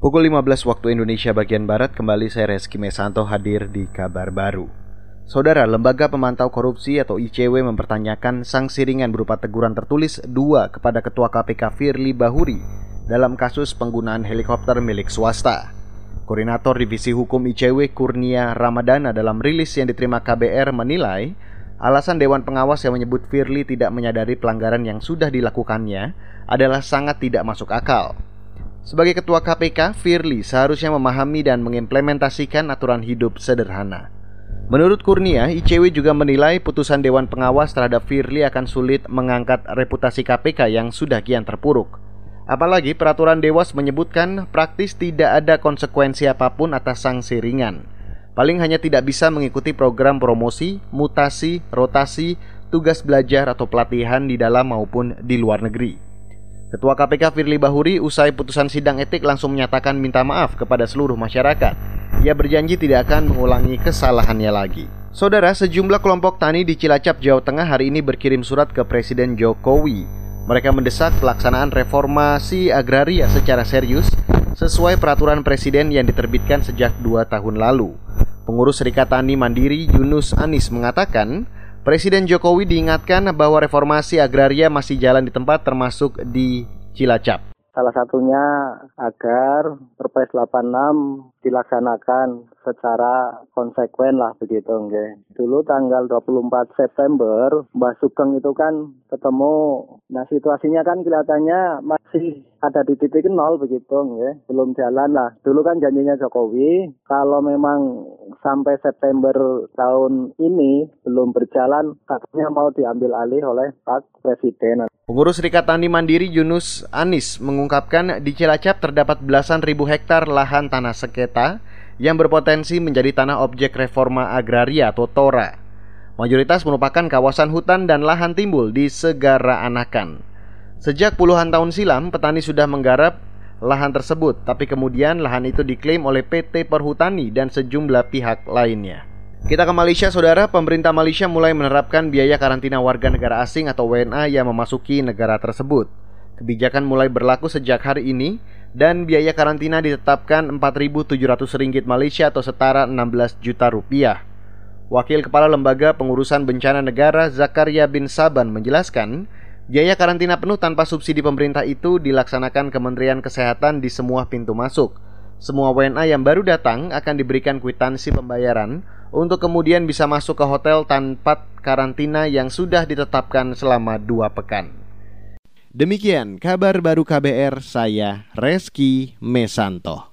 Pukul 15 waktu Indonesia bagian Barat kembali saya Reski Mesanto hadir di kabar baru. Saudara, Lembaga Pemantau Korupsi atau ICW mempertanyakan sanksi ringan berupa teguran tertulis dua kepada Ketua KPK Firly Bahuri dalam kasus penggunaan helikopter milik swasta. Koordinator Divisi Hukum ICW Kurnia Ramadana dalam rilis yang diterima KBR menilai alasan Dewan Pengawas yang menyebut Firly tidak menyadari pelanggaran yang sudah dilakukannya adalah sangat tidak masuk akal. Sebagai ketua KPK, Firly seharusnya memahami dan mengimplementasikan aturan hidup sederhana. Menurut Kurnia, ICW juga menilai putusan Dewan Pengawas terhadap Firly akan sulit mengangkat reputasi KPK yang sudah kian terpuruk. Apalagi peraturan Dewas menyebutkan praktis tidak ada konsekuensi apa pun atas sanksi ringan. Paling hanya tidak bisa mengikuti program promosi, mutasi, rotasi, tugas belajar atau pelatihan di dalam maupun di luar negeri. Ketua KPK Firly Bahuri usai putusan sidang etik langsung menyatakan minta maaf kepada seluruh masyarakat. Ia berjanji tidak akan mengulangi kesalahannya lagi. Saudara, sejumlah kelompok tani di Cilacap, Jawa Tengah hari ini berkirim surat ke Presiden Jokowi. Mereka mendesak pelaksanaan reformasi agraria secara serius sesuai peraturan presiden yang diterbitkan sejak dua tahun lalu. Pengurus Serikat Tani Mandiri Yunus Anis mengatakan, Presiden Jokowi diingatkan bahwa reformasi agraria masih jalan di tempat termasuk di Cilacap. Salah satunya agar Perpres 86 dilaksanakan secara konsekuen lah begitu nge. Dulu tanggal 24 September Mbak Sugeng itu kan ketemu nah situasinya kan kelihatannya masih ada di titik nol begitu nge. belum jalan lah. Dulu kan janjinya Jokowi kalau memang sampai September tahun ini belum berjalan katanya mau diambil alih oleh Pak Presiden. Pengurus Serikat Tani Mandiri Yunus Anis mengungkapkan di Cilacap terdapat belasan ribu hektar lahan tanah sengketa yang berpotensi menjadi tanah objek reforma agraria atau TORA. Mayoritas merupakan kawasan hutan dan lahan timbul di Segara Anakan. Sejak puluhan tahun silam, petani sudah menggarap lahan tersebut, tapi kemudian lahan itu diklaim oleh PT Perhutani dan sejumlah pihak lainnya. Kita ke Malaysia, saudara. Pemerintah Malaysia mulai menerapkan biaya karantina warga negara asing atau WNA yang memasuki negara tersebut. Kebijakan mulai berlaku sejak hari ini dan biaya karantina ditetapkan 4.700 ringgit Malaysia atau setara 16 juta rupiah. Wakil Kepala Lembaga Pengurusan Bencana Negara Zakaria bin Saban menjelaskan, biaya karantina penuh tanpa subsidi pemerintah itu dilaksanakan Kementerian Kesehatan di semua pintu masuk. Semua WNA yang baru datang akan diberikan kwitansi pembayaran untuk kemudian bisa masuk ke hotel tanpa karantina yang sudah ditetapkan selama dua pekan. Demikian kabar baru KBR, saya Reski Mesanto.